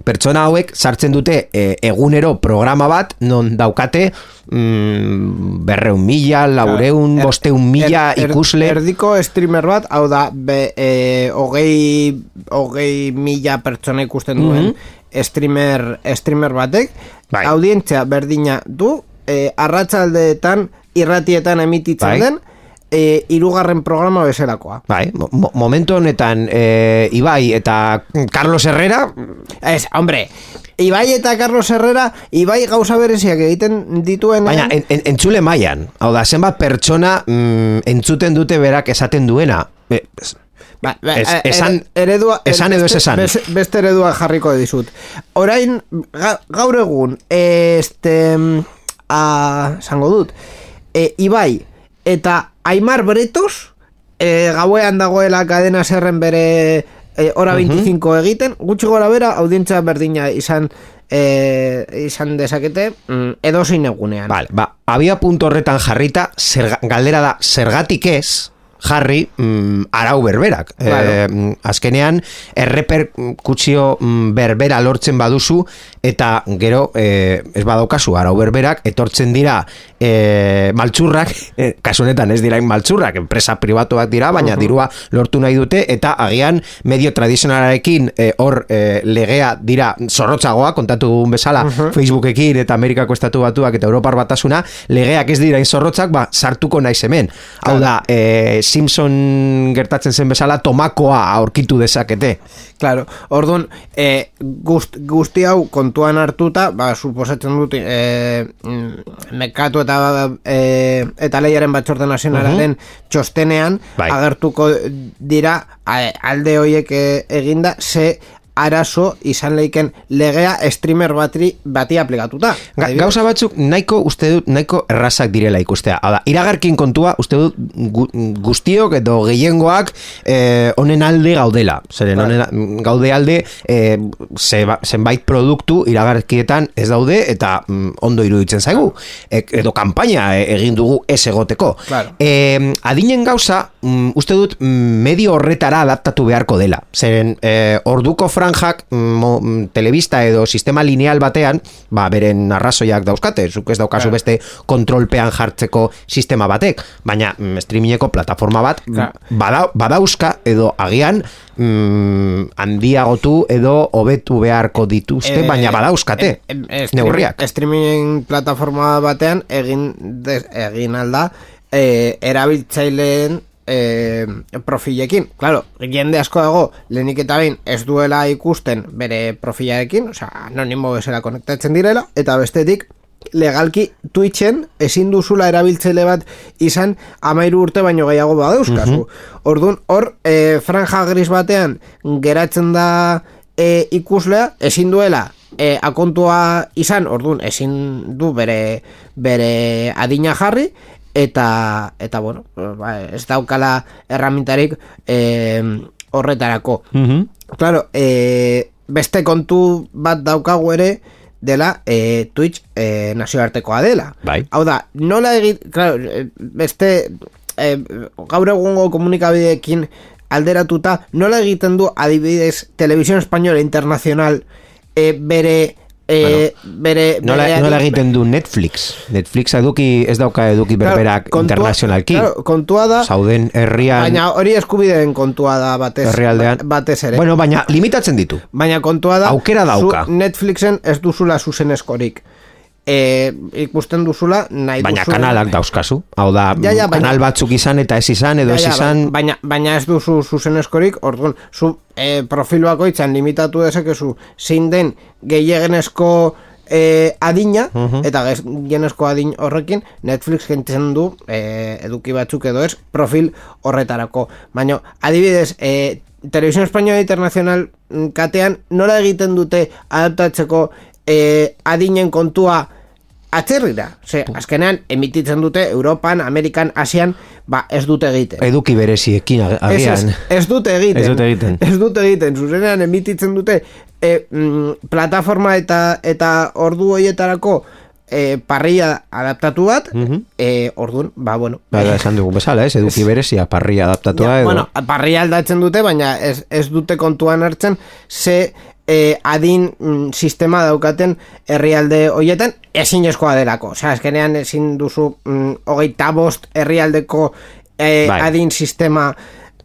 pertsona hauek sartzen dute e, egunero programa bat non daukate mm, berreun mila, laureun, Er- bosteun mila er- er- ikusle Erdiko streamer bat, hau da, be, e, hogei, hogei mila pertsona ikusten duen streamer, streamer batek. Bai. audientzia berdina du, e, arratsaldeetan irratietan emititzen Bai. den, e, irugarren programa bezalakoa. Bai, mo- mo- momentu honetan e, Ibai eta Carlos Herrera Ez, hombre, Ibai eta Carlos Herrera, Ibai gauza bereziak egiten dituen... Baina, en, en, entzule mailan Hau da, zenbat pertsona mm, entzuten dute berak esaten duena e, Ba, ba, Ez- e- esan- eredua, esan edo ez esan. beste- Beste eredua jarriko dizut. Orain, ga, gaur egun, este, a, zango dut, e, Ibai eta Aimar Bretos, e, gauean dagoela kadena zerren bere e, hora 25 egiten, gutxi gora bera, audientza berdina izan e, izan dezakete mm, edozein egunean. Vale, ba, abia punto horretan jarrita, zerga, galdera da, zergatik ez, jarri mm, arau berberak. Claro. Mm, azkenean, erreperkutzio mm, berbera lortzen baduzu, eta gero, eh, ez badaukazu, arau berberak, etortzen dira eh, maltsurrak, [LAUGHS] eh, kasu honetan ez dirain maltsurrak, enpresa pribatuak dira, baina dirua lortu nahi dute, eta agian medio tradizionalarekin hor eh, legea dira zorrotzagoa, kontatu dugun bezala, Facebookekin eta Amerikako Estatu Batuak eta Europar Batasuna, legeak ez dira zorrotzak, ba, sartuko naiz hemen. Hau da, eh, Simpson gertatzen zen bezala, tomakoa aurkitu dezakete. Claro, orduan, e, gust, guzti hau kontuan hartuta, ba, suposatzen dut, e, mm, mekatu eta e, eta lehiaren batzorde nazionalaren txostenean, Bai. agertuko dira alde hoiek eginda, ze arazo izan leiken legea streamer batri bati aplikatuta. Ga, gauza batzuk nahiko uste dut nahiko errazak direla ikustea. Hau da, iragarkin kontua uste dut gu, guztiok edo gehiengoak eh, honen alde gaudela. Zeren Bai. honen gaude alde eh, zeba- zenbait produktu iragarkietan ez daude eta mm, ondo iruditzen zaigu. E, edo kanpaina e, egin dugu ez egoteko. Claro. Eh, adinen gauza, mm, uste dut mm, medio horretara adaptatu beharko dela. Zeren eh, orduko franjak mm, mo, mm, telebista edo sistema lineal batean, ba, beren arrazoiak dauzkate, zuk ez daukazu Claro. beste kontrolpean jartzeko sistema batek, baina mm, streamingeko plataforma bat Claro. bada, badauzka edo agian mm, handiagotu edo hobetu beharko dituzte, Eh, baina badauzkate em- em- stream- neurriak. Streaming plataforma batean egin de, egin alda e, erabiltzaileen e, profilekin. Claro, jende asko dago lehenik eta behin ez duela ikusten bere profilarekin, osea, anonimo bezala konektatzen direla, eta bestetik legalki Twitchen ezin duzula erabiltzaile bat izan amairu urte baino gehiago badauzkazu. Orduan, hor, e, franja gris batean geratzen da e, ikuslea, ezin duela e, akontua izan, orduan, ezin du bere, bere adina jarri, eta, eta bueno, ba, ez daukala erramintarik e, horretarako. Claro, e, beste kontu bat daukagu ere dela e, Twitch e, nazioartekoa dela. Bai. Hau da, nola egit, claro, beste e, gaur egungo komunikabideekin alderatuta, nola egiten du adibidez Televisión Española Internacional e, bere e, bere, Nola, bere- nola egiten du Netflix? Netflix eduki, ez dauka eduki Claro, berberak kontua- internazionalki. claro, kontua da, Zauden herrian, baina hori eskubideen kontua da batez, herrialdean. batez ere. Bueno, baina limitatzen ditu. Baina kontua da Aukera dauka. zu Netflixen ez duzula zuzeneskorik e, ikusten duzula nahi Baina duzuen- kanalak dauzkazu. Hau da, Ja, ja, baina- kanal batzuk izan eta ez izan, edo Ja, ez izan... baina, baina ez duzu zuzeneskorik orduan, zu e, profil bakoitzan limitatu dezakezu zein den gehiagenezko e, adina eta gehiagenezko adin horrekin Netflix kentzen du e, eduki batzuk edo ez profil horretarako. Baina adibidez e, Televisión Española Internacional mm, katean nola egiten dute adaptatzeko e, adinen kontua atzerrira, ze, azkenean emititzen dute Europan, Amerikan, Asian, ba, ez dute egiten. Eduki bereziekin ag- Ez, ez, agian. ez dute egiten. Ez dute egiten. [LAUGHS] Ez dute egiten. Zuzenean emititzen dute e, mm, plataforma eta eta ordu hoietarako e, parrilla adaptatu bat, e, orduan, ba, bueno. Ba, da, esan dugu bezala, ez? Eduki berezia, parria adaptatua Ja, edo... bueno, parrilla aldatzen dute, baina ez, ez dute kontuan hartzen ze e, adin mm, sistema daukaten herrialde hoietan ezinezkoa delako. Osea, azkenean ezin duzu mm, hogeita bost herrialdeko e, Bai. adin sistema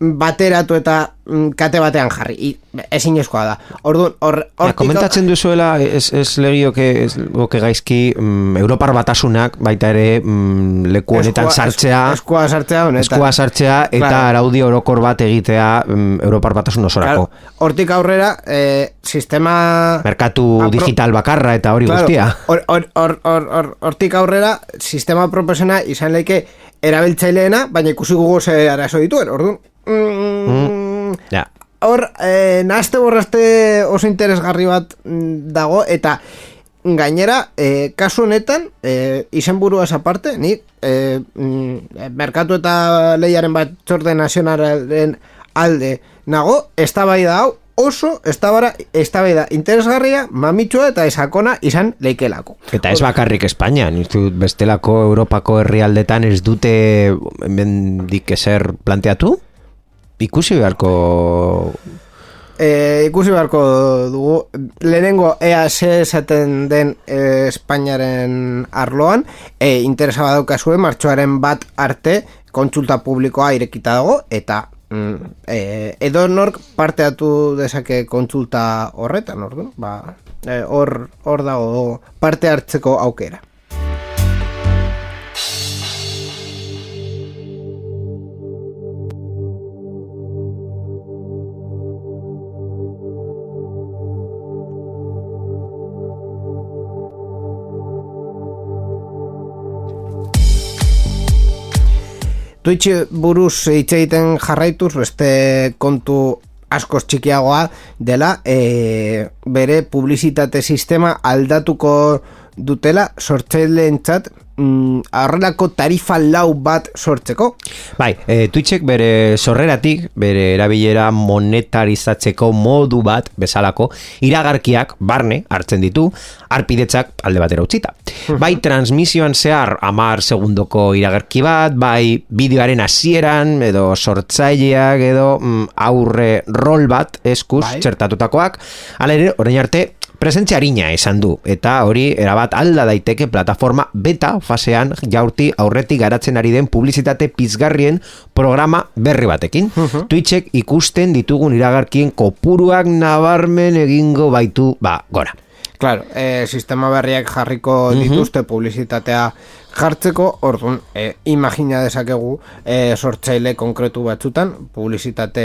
bateratu eta mm, kate batean jarri. I, ezinezkoa da. Orduan, hor, Ja, hortik- komentatzen duzuela, ez, ez legioke, ez goke gaizki, mm, Europar batasunak baita ere mm, leku honetan sartzea, eskua sartzea honetan. eskua sartzea eta Claro. araudi orokor bat egitea mm, Europar batasun osorako. Claro, hortik aurrera, eh, sistema... Merkatu Apro- digital bakarra eta hori Claro, guztia. hor- hor- hor- hor- hor- Hortik aurrera, sistema proposena izan leike erabiltzaileena, baina ikusi gugu ze arazo dituen, orduan. Mm, Ja. Hor, eh, nahazte borrazte oso interesgarri bat mm, dago, eta gainera, eh, kasu honetan, eh, izenburuaz aparte, ni eh, mm, merkatu eta lehiaren bat txorde nazionalaren alde nago, eztabaida hau oso eztabara, eztabaida interesgarria, mamitsua eta esakona izan leikelako. Eta ez bakarrik Espainian, bestelako Europako herrialdetan ez dute hemendik ezer planteatu? Ikusi beharko E, ikusi beharko dugu. Lehenengo ea ze esaten den e, Espainiaren arloan e, interesa badaukazue martxoaren bat arte kontsulta publikoa irekita dago eta mm, e, edo nork parteatu dezake kontsulta horretan orduan? Ba, e, hor, hor dago parte hartzeko aukera Twitch buruz hitz egiten jarraituz beste kontu askoz txikiagoa dela e, bere publizitate sistema aldatuko dutela sortzaileentzat mm, horrelako tarifa lau bat sortzeko Bai, e, Twitchek bere sorreratik, bere erabilera monetarizatzeko modu bat bezalako iragarkiak barne hartzen ditu, arpidetzak alde batera utzita. Bai, transmisioan zehar amar segundoko iragarki bat, bai, bideoaren hasieran edo sortzaileak edo mm, aurre rol bat eskuz Bai. txertatutakoak, hala ere, orain arte, presentzia harina esan du, eta hori erabat alda daiteke plataforma beta fasean jaurti aurretik garatzen ari den publizitate pizgarrien programa berri batekin. Twitchek ikusten ditugun iragarkien kopuruak nabarmen egingo baitu, ba, gora. Claro, e, sistema berriak jarriko dituzte publizitatea jartzeko, orduan, e, imagina dezakegu e, sortzaile konkretu batzutan, publizitate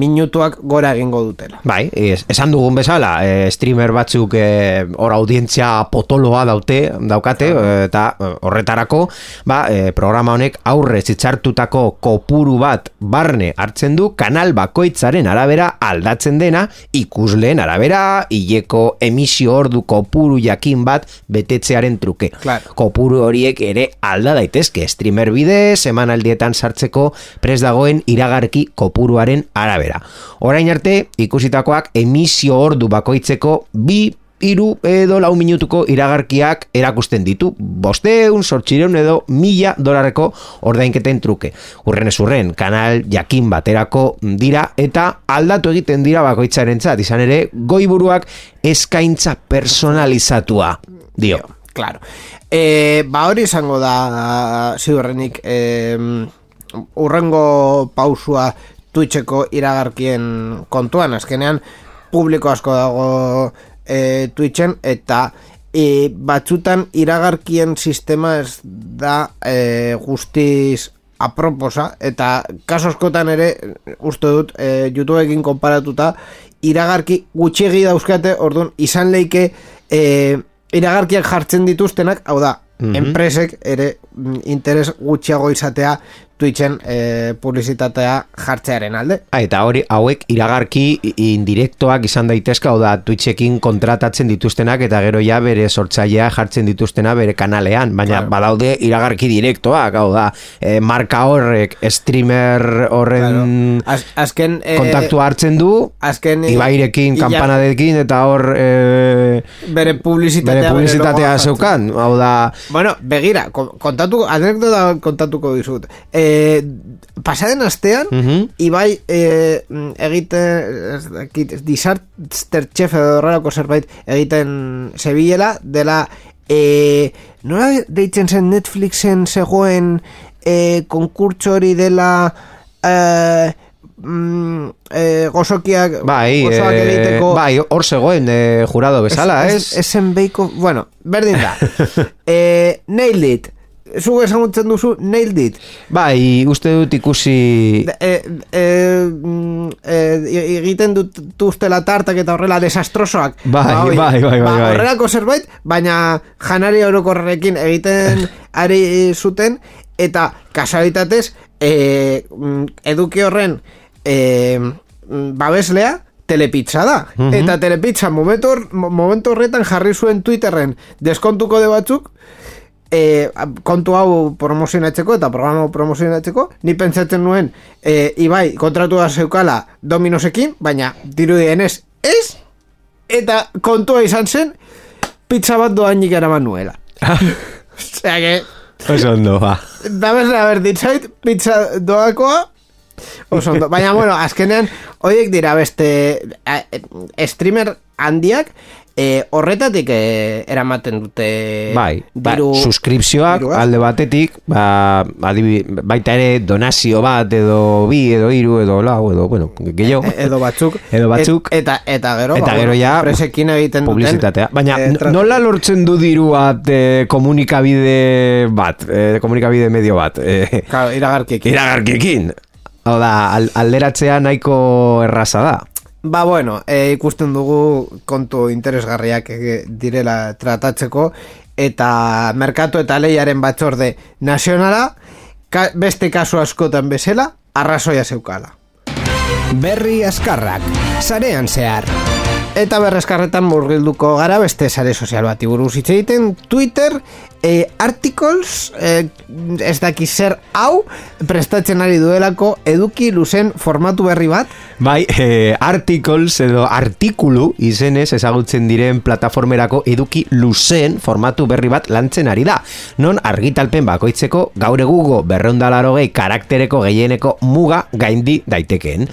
minutuak gora egingo dutela. Bai, es, esan dugun bezala, e, streamer batzuk e, hor audientzia potoloa daute, daukate, e, eta horretarako, ba, e, programa honek aurre zitzartutako kopuru bat barne hartzen du, kanal bakoitzaren arabera aldatzen dena, ikusleen arabera, hileko emisio ordu kopuru jakin bat betetzearen truke. Claro. Kopuru horiek ere alda daitezke, streamer bidez, emanaldietan sartzeko pres dagoen iragarki kopuruaren arabera. Orain arte, ikusitakoak emisio ordu bakoitzeko bi iru edo lau minutuko iragarkiak erakusten ditu. Bosteun, sortxireun edo mila dolarreko ordainketen truke. Urren ez urren, kanal jakin baterako dira eta aldatu egiten dira bakoitzaren izan ere, goiburuak eskaintza personalizatua dio. Claro. E, ba hori izango da ziurrenik e, urrengo pausua Twitcheko iragarkien kontuan, azkenean publiko asko dago e, Twitchen eta e, batzutan iragarkien sistema ez da e, guztiz aproposa eta kaso askotan ere uste dut e, YouTubeekin konparatuta iragarki gutxiegi dauzkate orduan izan leike e, iragarkiak jartzen dituztenak hau da enpresek ere mm, interes gutxiago izatea Twitchen e, publizitatea jartzearen alde. Ah, eta hori hauek iragarki indirektoak izan daitezka, hau da Twitchekin kontratatzen dituztenak eta gero ja bere sortzailea jartzen dituztena bere kanalean, baina Claro. badaude iragarki direktoak, hau da e, marka horrek streamer horren Az, azken e, kontaktua hartzen du azken e, Ibairekin, kampanadekin eta hor e, bere publizitatea bere publizitatea zeukan, hau da. Bueno, begira, kon- kontatuko, anekdota kontatuko dizut. E, pasaden astean, Mhm. Ibai e, egiten, disaster chef edo horrelako zerbait egiten zebilela, dela, e, nola deitzen zen Netflixen zegoen e, konkurtso hori dela e, mm, e, gozokiak bai, gozoak e, egiteko bai, hor zegoen e, jurado bezala, ez? Esen beiko, bueno, berdin da. [LAUGHS] eh, nailed. Zu esagutzen duzu, nailed it. Bai, uste dut ikusi Eh, eh, eh, egiten dut ustela tartak eta horrela desastrosoak. Bai, hoi, bai, bai, bai, ba, bai. Horrelako zerbait, baina janari orokorrekin egiten [LAUGHS] ari zuten, eta kasualitatez, mm, eduki horren mm, babeslea, telepizza da. Mhm. Eta telepizza momentu, momentu horretan jarri zuen Twitterren deskontuko de batzuk, e, kontu hau promozionatzeko eta programa promozionatzeko, ni pentsatzen nuen e, Ibai kontratua zeukala Dominosekin, baina dirudienez ez, eta kontua izan zen pizza bat doainik eraman nuela. [LAUGHS] Osea que, Oso ondo, ba. da bezala berditzait, pizza doakoa, oso ondo. Baina, bueno, azkenean, horiek dira beste a, e, streamer handiak, e, horretatik e, eramaten dute Bai, ba, diru, suskripzioak dirua. alde batetik, ba, adibi, baita ere donazio bat edo bi edo hiru edo lau edo, bueno, gehiago. E- edo batzuk [LAUGHS] Edo batzuk. Et- eta eta gero Eta ba, gero ja presekin egiten publizitatea. Baina tratu. nola lortzen du diru bat eh, komunikabide bat, eh, komunikabide medio bat, eh, Claro, iragarkiekin. iragarkiekin. Hau da, al, alderatzea nahiko erraza da. Ba bueno, e, ikusten dugu kontu interesgarriak eh, direla tratatzeko eta merkatu eta leiaren batzorde nazionala ka, beste kasu askotan bezala arrazoia zeukala. Berri askarrak, sarean zehar. Eta berrezkarretan murgilduko gara beste sare sozial bati buruz hitz egiten Twitter e, articles e, ez daki zer hau prestatzen ari duelako eduki luzen formatu berri bat Bai, eh, articles edo artikulu izenez ezagutzen diren plataformerako eduki luzen formatu berri bat lantzen ari da. Non argitalpen bakoitzeko gaur egugo berreundalarogei karaktereko gehieneko muga gaindi daitekeen.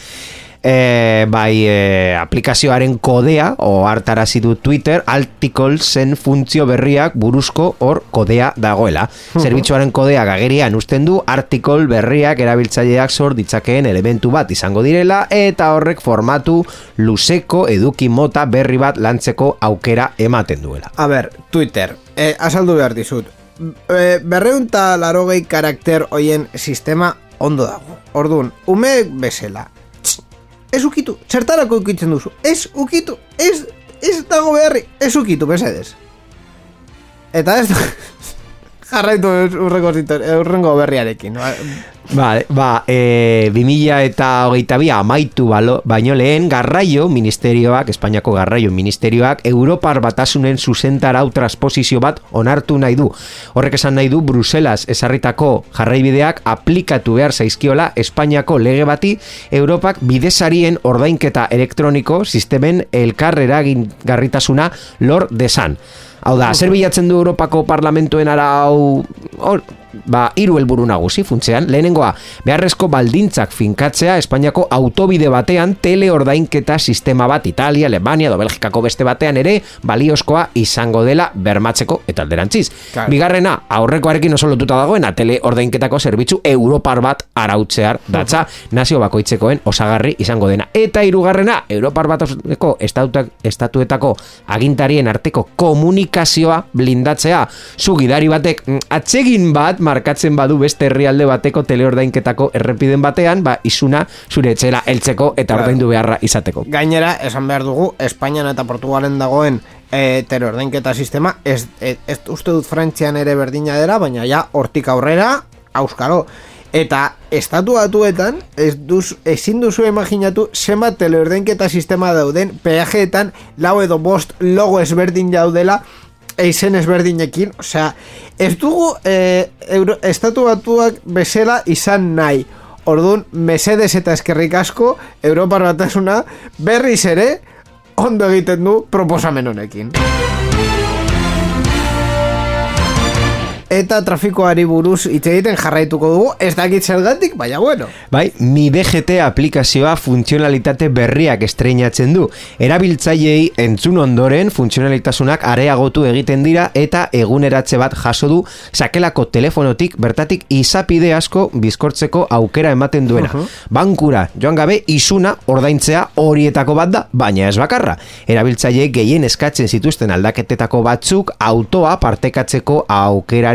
E, bai e, aplikazioaren kodea o hartarazi du Twitter articlesen funtzio berriak buruzko hor kodea dagoela. Zerbitzuaren kodea gagerian usten du article berriak erabiltzaileak sor ditzakeen elementu bat izango direla eta horrek formatu luzeko eduki mota berri bat lantzeko aukera ematen duela. A ber, Twitter, e, azaldu behar dizut. e, berreunta larogei karakter hoien sistema ondo dago. Orduan, ume bezala. Ez ukitu, zertarako ukitzen duzu. Ez ukitu, ez, ez dago beharri, ez ukitu, besedez. Eta ez jarraitu urrengo, eh, urrengo berriarekin. Ba, Ba, e, 2000 eta hogeita bi amaitu balo, baino lehen garraio ministerioak, Espainiako garraio ministerioak, Europar batasunen zuzentarau transposizio bat onartu nahi du. Horrek esan nahi du Bruselas esarritako jarraibideak aplikatu behar zaizkiola Espainiako lege bati Europak bidesarien ordainketa elektroniko sistemen elkarrera garritasuna lor desan. Hau da, zer bilatzen du Europako parlamentuen arau hor, ba, hiru helburu nagusi funtzean. Lehenengoa, beharrezko baldintzak finkatzea Espainiako autobide batean teleordainketa sistema bat Italia, Alemania edo Belgikako beste batean ere baliozkoa izango dela bermatzeko eta alderantziz. Claro. Bigarrena, aurrekoarekin oso lotuta dagoena teleordainketako zerbitzu Europar bat arautzear datza nazio bakoitzekoen osagarri izango dena. Eta hirugarrena, Europar bateko estatuetako agintarien arteko komunikazioa blindatzea. Zu gidari batek mm, atsegin bat markatzen badu beste herrialde bateko teleordainketako errepiden batean, ba isuna zure etxera heltzeko eta Claro. ordaindu beharra izateko. Gainera, esan behar dugu, Espainian eta Portugalen dagoen e, terordainketa sistema, ez, ez, ez uste dut Frantzian ere berdina dela, baina ja, hortik aurrera, auskaro. Eta estatu batuetan, ez duz, ezin duzu imaginatu zenbat teleordainketa sistema dauden, peajeetan lau edo bost logo ezberdin daudela, eizen ezberdinekin, osea, ez dugu e, euro, estatu batuak bezala izan nahi. Orduan, mesedes eta eskerrik asko, Europar batasuna berriz ere, ondo egiten du proposamen honekin. Eta trafikoari buruz hitz egiten jarraituko dugu, ez dakit zergatik, baina bueno. Bai, mi DGT aplikazioa funtzionalitate berriak estreinatzen du. Erabiltzaileei entzun ondoren funtzionalitasunak areagotu egiten dira eta eguneratze bat jaso du sakelako telefonotik bertatik izapide asko bizkortzeko aukera ematen duena. Bankura, joan gabe isuna ordaintzea horietako bat da, baina ez bakarra. Erabiltzaileek gehien eskatzen zituzten aldaketetako batzuk autoa partekatzeko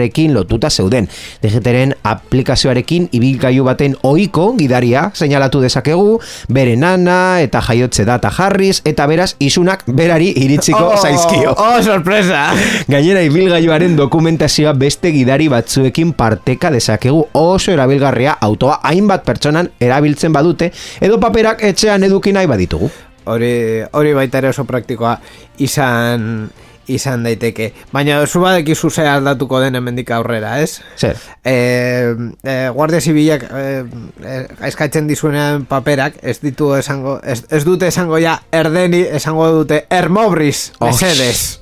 aukerarekin lotuta zeuden. DGTren aplikazioarekin ibilgailu baten ohiko gidaria seinalatu dezakegu, bere nana eta jaiotze data jarriz eta beraz isunak berari iritsiko zaizkio. Oh, sorpresa! Gainera ibilgailuaren dokumentazioa beste gidari batzuekin parteka dezakegu oso erabilgarria autoa hainbat pertsonan erabiltzen badute edo paperak etxean eduki nahi baditugu. Hori, hori baita ere oso praktikoa izan izan daiteke. Baina zu badekizu ze aldatuko den hemendik aurrera, ez? Zer? E, e, Guardia Zibilak e, e, eskatzen dizuenean paperak ez ditu esango ez, ez dute esango ja erdeni esango dute ermobriz Oh, mesedes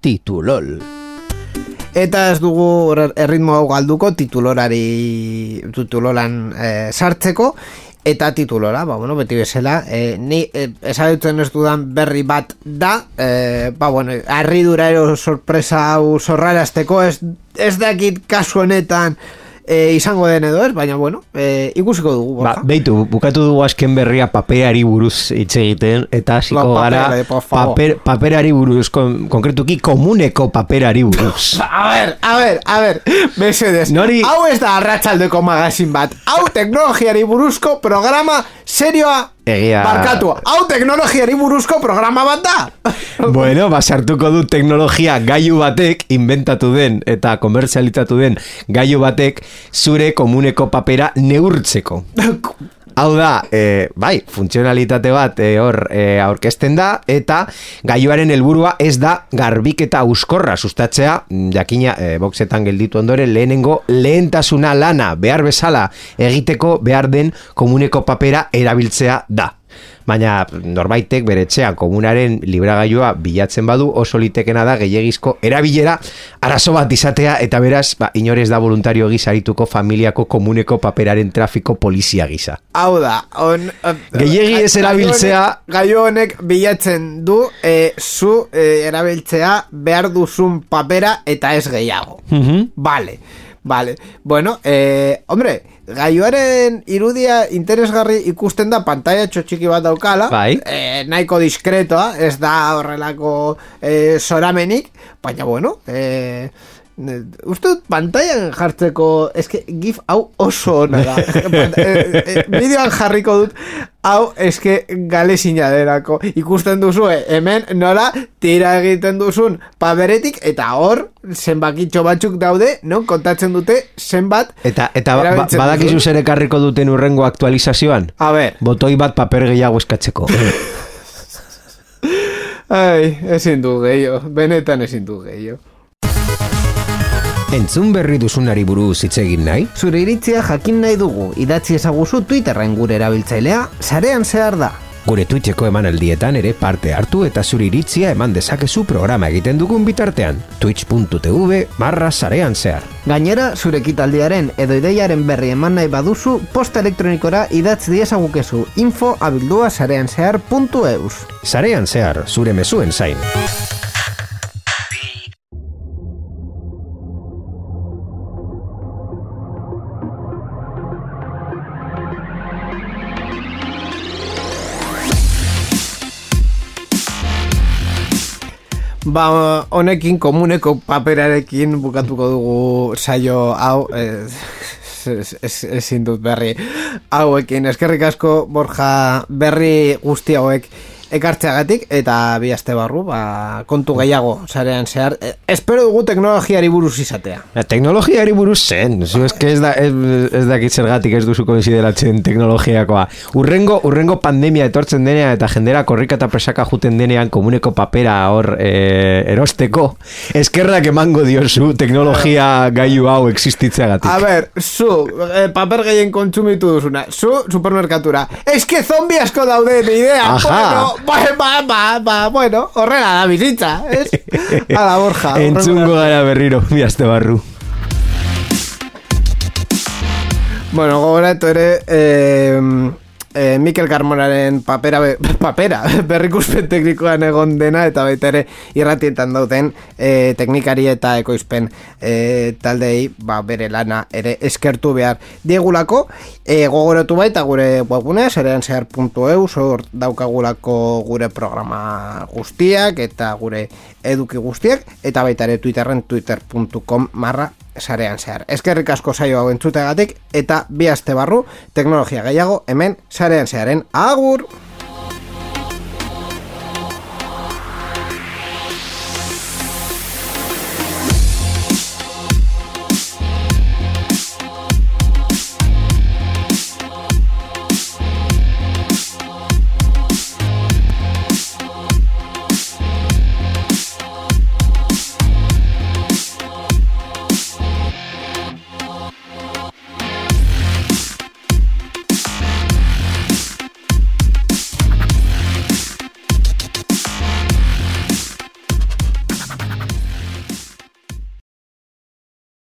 Titulol. Eta ez dugu er- erritmo hau galduko titulorari tituloran e, sartzeko eta titulora, ba, bueno, beti bezala e, ni e, esadutzen ez dudan berri bat da e, ba, bueno, harridura ero sorpresa hau zorrarazteko ez, ez dakit kasu honetan e, izango den edo ez, baina bueno, e, ikusiko dugu Ba, Borja. beitu, bukatu dugu azken berria papeari buruz hitz egiten eta hasiko Ba, gara papera, por favor. paper, paperari buruz, kon, konkretuki komuneko paperari buruz. [LAUGHS] A ver, a ver, a ver, mesedes. Nori- Hau ez da arratsaldeko magazin bat. Hau teknologiari buruzko programa serioa Egia- barkatu. Hau teknologiari buruzko programa bat da. [LAUGHS] bueno, basartuko du teknologia gailu batek, inventatu den eta komertzialitatu den gailu batek, zure komuneko papera neurtzeko. [LAUGHS] Hau da, e, bai, funtzionalitate bat e, hor e, aurkezten da eta gailuaren helburua ez da garbiketa uskorra sustatzea, mm, jakina e, boxetan gelditu ondoren lehenengo lehentasuna lana behar bezala egiteko behar den komuneko papera erabiltzea da. Baina norbaitek bere etxean komunaren libragailua bilatzen badu oso litekena da gehiagizko erabilera arazo bat izatea eta beraz ba, inorez da voluntario gisa arituko familiako komuneko paperaren trafiko polizia gisa. Hau da, on, on, Gehiegi ez erabiltzea- Gailu honek bilatzen du e, zu e, erabiltzea behar duzun papera eta ez gehiago. Mhm. Vale. Vale, bueno, eh, hombre, gaioaren irudia interesgarri ikusten da pantalla txotxiki bat daukala. Bai. eh, Nahiko diskretoa, ez da horrelako eh, zoramenik Baina bueno, eh, Uste dut pantailan jartzeko eske gif hau oso ona da. [LAUGHS] Eh, eh, Bideoan jarriko dut Hau eske galezina derako Ikusten duzu eh, hemen nola Tira egiten duzun paberetik Eta hor zenbakitxo batzuk daude Non kontatzen dute zenbat Eta, eta ba, erabiltzen badakizu zer ekarriko duten urrengo aktualizazioan? A ber, Botoi bat paper gehiago eskatzeko. [LAUGHS] ai, ezin du gehiago Benetan ezin du gehiago Entzun berri duzunari buruz hitz egin nahi? Zure iritzia jakin nahi dugu, idatzi ezaguzu Twitterren gure erabiltzailea, sarean zehar da. Gure Twitcheko emanaldietan ere parte hartu eta zure iritzia eman dezakezu programa egiten dugun bitartean. Twitch.tv barra sarean zehar. Gainera, zure ekitaldiaren edo ideiaren berri eman nahi baduzu, posta elektronikora idatz diezagukezu info abildua sarean zehar.eus. Sarean zehar, zure mezuen zain. Ba, honekin komuneko paperarekin bukatuko dugu saio hau, ez, ez, ez, ezin dut berri hauekin. Eskerrik asko Borja berri guzti hauek ekartzeagatik eta bi aste barru, ba, kontu gehiago sarean zehar. E, espero dugu teknologiari buruz izatea. La teknologiari buruz zen, zu eske ez da ez, ez dakit zergatik ez duzu konsideratzen teknologiakoa. Urrengo urrengo pandemia etortzen denean eta jendera korrika eta presaka juten denean komuneko papera hor e, erosteko, eskerrak emango diozu teknologia gailu hau existitzeagatik. A ber, zu, eh, paper gehien kontsumitu duzuna, zu, supermerkatura. Que zombi asko daude, idea. Aha. Bueno, ba, ba, ba, ba, bueno, horrela da bizitza, ez? Ala, Borja. Entzungo gara berriro, bi aste barru. Bueno, gogoratu ere, eh, eh, Mikel Carmonaren papera, be, [LAUGHS] papera, [LAUGHS] berrikuspen teknikoan egon dena, eta baita ere irratietan dauten eh, teknikari eta ekoizpen eh, taldei ba, bere lana ere eskertu behar diegulako, eh, gogoratu baita gure webgunea, zerean zehar.eu, hor daukagulako gure programa guztiak, eta gure eduki guztiak, eta baita ere Twitterren twitter.com marra sarean zehar. Eskerrik asko saio hau entzutegatik eta bi aste barru teknologia gehiago hemen sarean zearen agur!